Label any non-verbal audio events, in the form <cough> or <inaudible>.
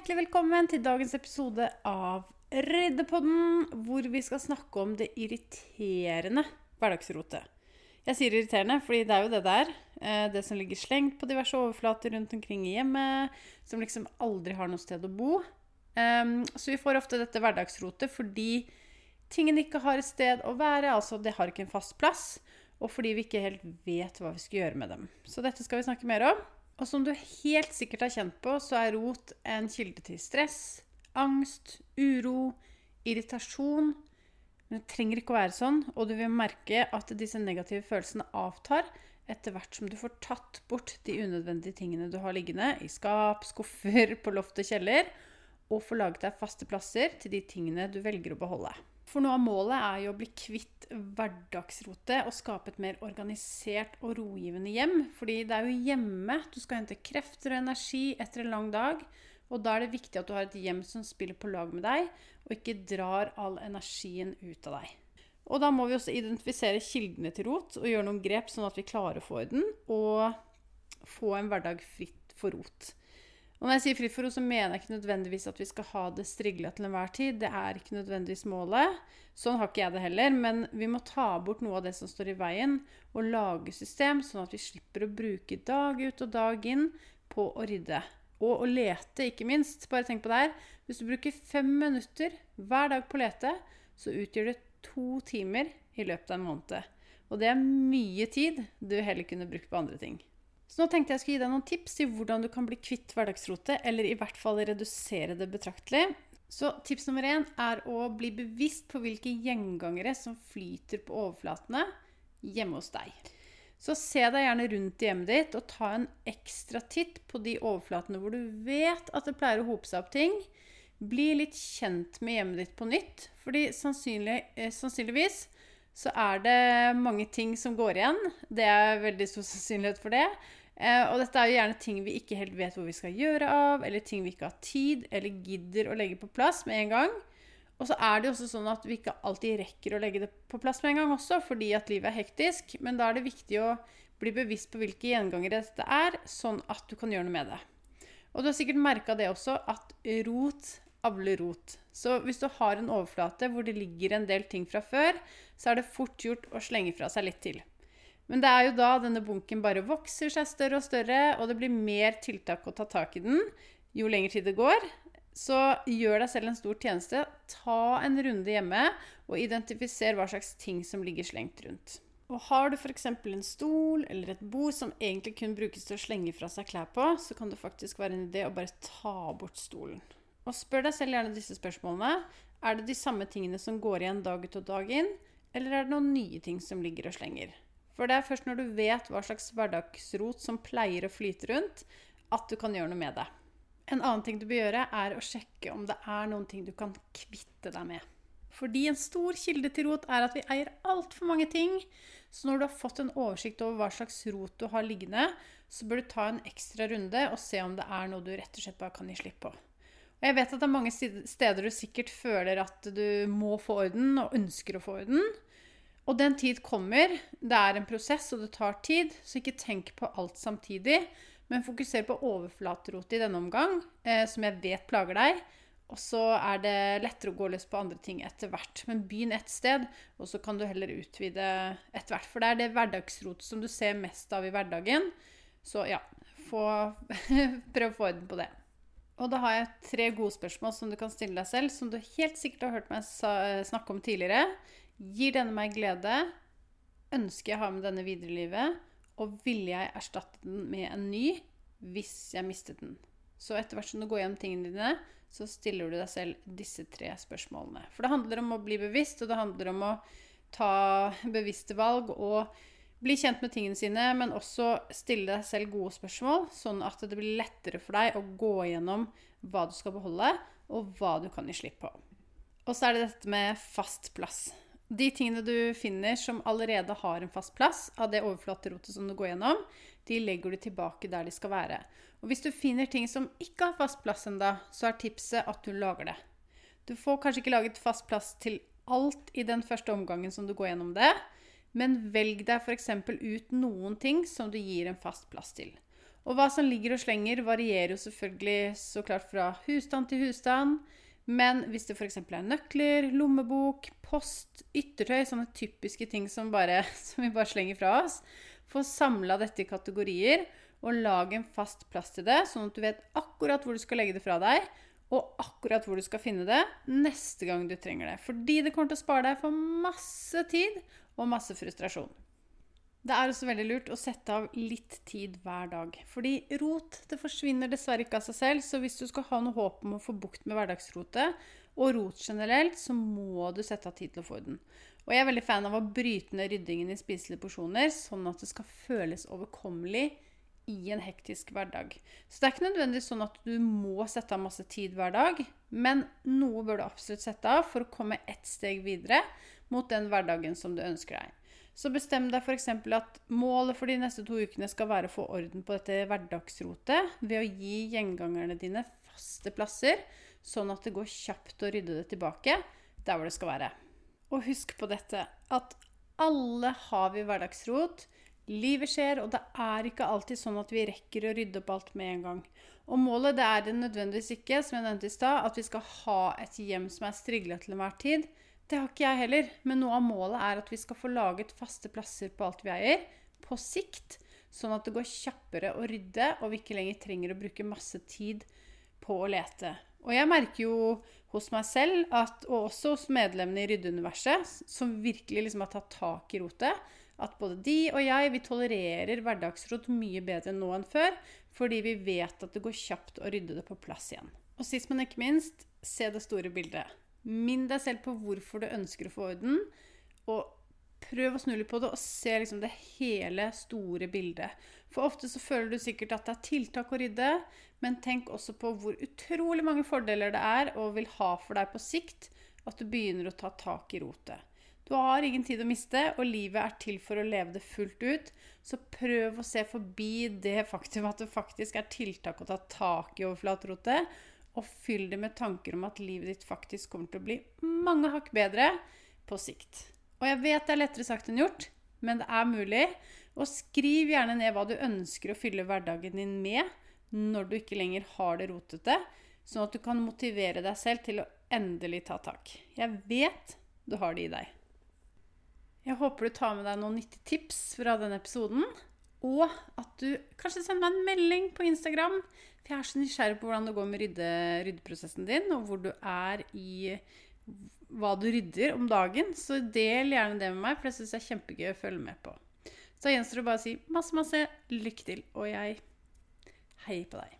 Hjertelig velkommen til dagens episode av Reddepodden, hvor vi skal snakke om det irriterende hverdagsrotet. Jeg sier irriterende, fordi det er jo det der. Eh, det som ligger slengt på diverse overflater rundt omkring i hjemmet, som liksom aldri har noe sted å bo. Ehm, så vi får ofte dette hverdagsrotet fordi tingene ikke har et sted å være, altså det har ikke en fast plass, og fordi vi ikke helt vet hva vi skal gjøre med dem. Så dette skal vi snakke mer om. Og som du helt sikkert har kjent på, så er rot en kilde til stress, angst, uro, irritasjon. Men det trenger ikke å være sånn, og du vil merke at disse negative følelsene avtar etter hvert som du får tatt bort de unødvendige tingene du har liggende i skap, skuffer, på loft og kjeller, og får laget deg faste plasser til de tingene du velger å beholde. For noe av målet er jo å bli kvitt hverdagsrotet og skape et mer organisert og rogivende hjem. Fordi det er jo hjemme du skal hente krefter og energi etter en lang dag. Og da er det viktig at du har et hjem som spiller på lag med deg, og ikke drar all energien ut av deg. Og da må vi også identifisere kildene til rot og gjøre noen grep sånn at vi klarer å få orden og få en hverdag fritt for rot. Og når jeg sier fritt for ro, så mener jeg ikke nødvendigvis at vi skal ha det strigla til enhver tid. Det er ikke nødvendigvis målet. Sånn har ikke jeg det heller. Men vi må ta bort noe av det som står i veien, og lage system, sånn at vi slipper å bruke dag ut og dag inn på å rydde. Og å lete, ikke minst. Bare tenk på det her. Hvis du bruker fem minutter hver dag på å lete, så utgjør det to timer i løpet av en måned. Og det er mye tid du heller kunne brukt på andre ting. Nå tenkte jeg skulle gi deg noen tips til hvordan du kan bli kvitt hverdagsrotet, eller i hvert fall redusere det betraktelig. Så tips nummer én er å bli bevisst på hvilke gjengangere som flyter på overflatene hjemme hos deg. Så se deg gjerne rundt i hjemmet ditt og ta en ekstra titt på de overflatene hvor du vet at det pleier å hope seg opp ting. Bli litt kjent med hjemmet ditt på nytt, fordi sannsynlig, eh, sannsynligvis så er det mange ting som går igjen. Det er veldig stor sannsynlighet for det. Eh, og dette er jo gjerne ting vi ikke helt vet hvor vi skal gjøre av, eller ting vi ikke har tid eller gidder å legge på plass med en gang. Og så er det jo også sånn at vi ikke alltid rekker å legge det på plass med en gang også, fordi at livet er hektisk. Men da er det viktig å bli bevisst på hvilke gjengangere dette er, sånn at du kan gjøre noe med det. Og du har sikkert merka det også, at rot avler rot. Så hvis du har en overflate hvor det ligger en del ting fra før, så er det fort gjort å slenge fra seg litt til. Men det er jo da denne bunken bare vokser seg større og større, og det blir mer tiltak å ta tak i den jo lenger tid det går. Så gjør deg selv en stor tjeneste. Ta en runde hjemme og identifiser hva slags ting som ligger slengt rundt. Og Har du f.eks. en stol eller et bord som egentlig kun brukes til å slenge fra seg klær på, så kan det faktisk være en idé å bare ta bort stolen. Og spør deg selv gjerne disse spørsmålene. Er det de samme tingene som går igjen dag ut og dag inn, eller er det noen nye ting som ligger og slenger? For det er først når du vet hva slags hverdagsrot som pleier å flyte rundt, at du kan gjøre noe med det. En annen ting du bør gjøre, er å sjekke om det er noen ting du kan kvitte deg med. Fordi en stor kilde til rot er at vi eier altfor mange ting. Så når du har fått en oversikt over hva slags rot du har liggende, så bør du ta en ekstra runde og se om det er noe du rett og slett bare kan gi slipp på. Og jeg vet at det er mange steder du sikkert føler at du må få orden og ønsker å få orden. Og den tid kommer. Det er en prosess, og det tar tid. Så ikke tenk på alt samtidig, men fokuser på overflaterotet i denne omgang, eh, som jeg vet plager deg. Og så er det lettere å gå løs på andre ting etter hvert. Men begynn ett sted, og så kan du heller utvide etter hvert. For det er det hverdagsrotet som du ser mest av i hverdagen. Så ja, få, <laughs> prøv å få orden på det. Og da har jeg tre gode spørsmål som du kan stille deg selv, som du helt sikkert har hørt meg snakke om tidligere. Gir denne meg glede? Ønsker jeg å ha med denne videre i livet? Og ville jeg erstatte den med en ny hvis jeg mistet den? Så etter hvert som du går gjennom tingene dine, så stiller du deg selv disse tre spørsmålene. For det handler om å bli bevisst, og det handler om å ta bevisste valg og bli kjent med tingene sine, men også stille deg selv gode spørsmål, sånn at det blir lettere for deg å gå gjennom hva du skal beholde, og hva du kan gi slipp på. Og så er det dette med fast plass. De tingene du finner som allerede har en fast plass av det overflaterotet som du går gjennom, de legger du tilbake der de skal være. Og hvis du finner ting som ikke har fast plass ennå, så er tipset at du lager det. Du får kanskje ikke laget fast plass til alt i den første omgangen som du går gjennom det, men velg deg f.eks. ut noen ting som du gir en fast plass til. Og hva som ligger og slenger, varierer jo selvfølgelig så klart fra husstand til husstand. Men hvis det f.eks. er nøkler, lommebok, post, yttertøy, sånne typiske ting som, bare, <laughs> som vi bare slenger fra oss, få samla dette i kategorier og lag en fast plass til det, sånn at du vet akkurat hvor du skal legge det fra deg, og akkurat hvor du skal finne det neste gang du trenger det. Fordi det kommer til å spare deg for masse tid og masse frustrasjon. Det er også veldig lurt å sette av litt tid hver dag. Fordi rot det forsvinner dessverre ikke av seg selv, så hvis du skal ha noe håp om å få bukt med hverdagsrotet, og rot generelt, så må du sette av tid til å få den. Og jeg er veldig fan av å bryte ned ryddingen i spiselige porsjoner, sånn at det skal føles overkommelig i en hektisk hverdag. Så det er ikke nødvendigvis sånn at du må sette av masse tid hver dag, men noe bør du absolutt sette av for å komme ett steg videre mot den hverdagen som du ønsker deg. Så bestem deg f.eks. at målet for de neste to ukene skal være å få orden på dette hverdagsrotet ved å gi gjengangerne dine faste plasser, sånn at det går kjapt å rydde det tilbake der hvor det skal være. Og husk på dette at alle har vi hverdagsrot. Livet skjer, og det er ikke alltid sånn at vi rekker å rydde opp alt med en gang. Og målet det er det nødvendigvis ikke, som jeg nevnte i stad, at vi skal ha et hjem som er strigla til enhver tid. Det har ikke jeg heller, men noe av målet er at vi skal få laget faste plasser på alt vi eier, på sikt, sånn at det går kjappere å rydde, og vi ikke lenger trenger å bruke masse tid på å lete. Og jeg merker jo hos meg selv, at, og også hos medlemmene i Ryddeuniverset, som virkelig liksom har tatt tak i rotet, at både de og jeg vi tolererer hverdagsrot mye bedre nå enn før, fordi vi vet at det går kjapt å rydde det på plass igjen. Og sist, men ikke minst, se det store bildet. Minn deg selv på hvorfor du ønsker å få orden, og prøv å snu litt på det og se liksom det hele, store bildet. For ofte så føler du sikkert at det er tiltak å rydde, men tenk også på hvor utrolig mange fordeler det er og vil ha for deg på sikt at du begynner å ta tak i rotet. Du har ingen tid å miste, og livet er til for å leve det fullt ut. Så prøv å se forbi det faktum at det faktisk er tiltak å ta tak i overflaterotet, og fyll det med tanker om at livet ditt faktisk kommer til å bli mange hakk bedre på sikt. Og jeg vet det er lettere sagt enn gjort, men det er mulig. Og skriv gjerne ned hva du ønsker å fylle hverdagen din med når du ikke lenger har det rotete, sånn at du kan motivere deg selv til å endelig ta tak. Jeg vet du har det i deg. Jeg håper du tar med deg noen nyttige tips fra denne episoden. Og at du kanskje sender meg en melding på Instagram for jeg er så nysgjerrig på hvordan det går med rydde, ryddeprosessen din, og hvor du er i hva du rydder om dagen. Så del gjerne det med meg, for det syns jeg er kjempegøy å følge med på. Så gjenstår det bare å si masse, masse lykke til, og jeg heier på deg.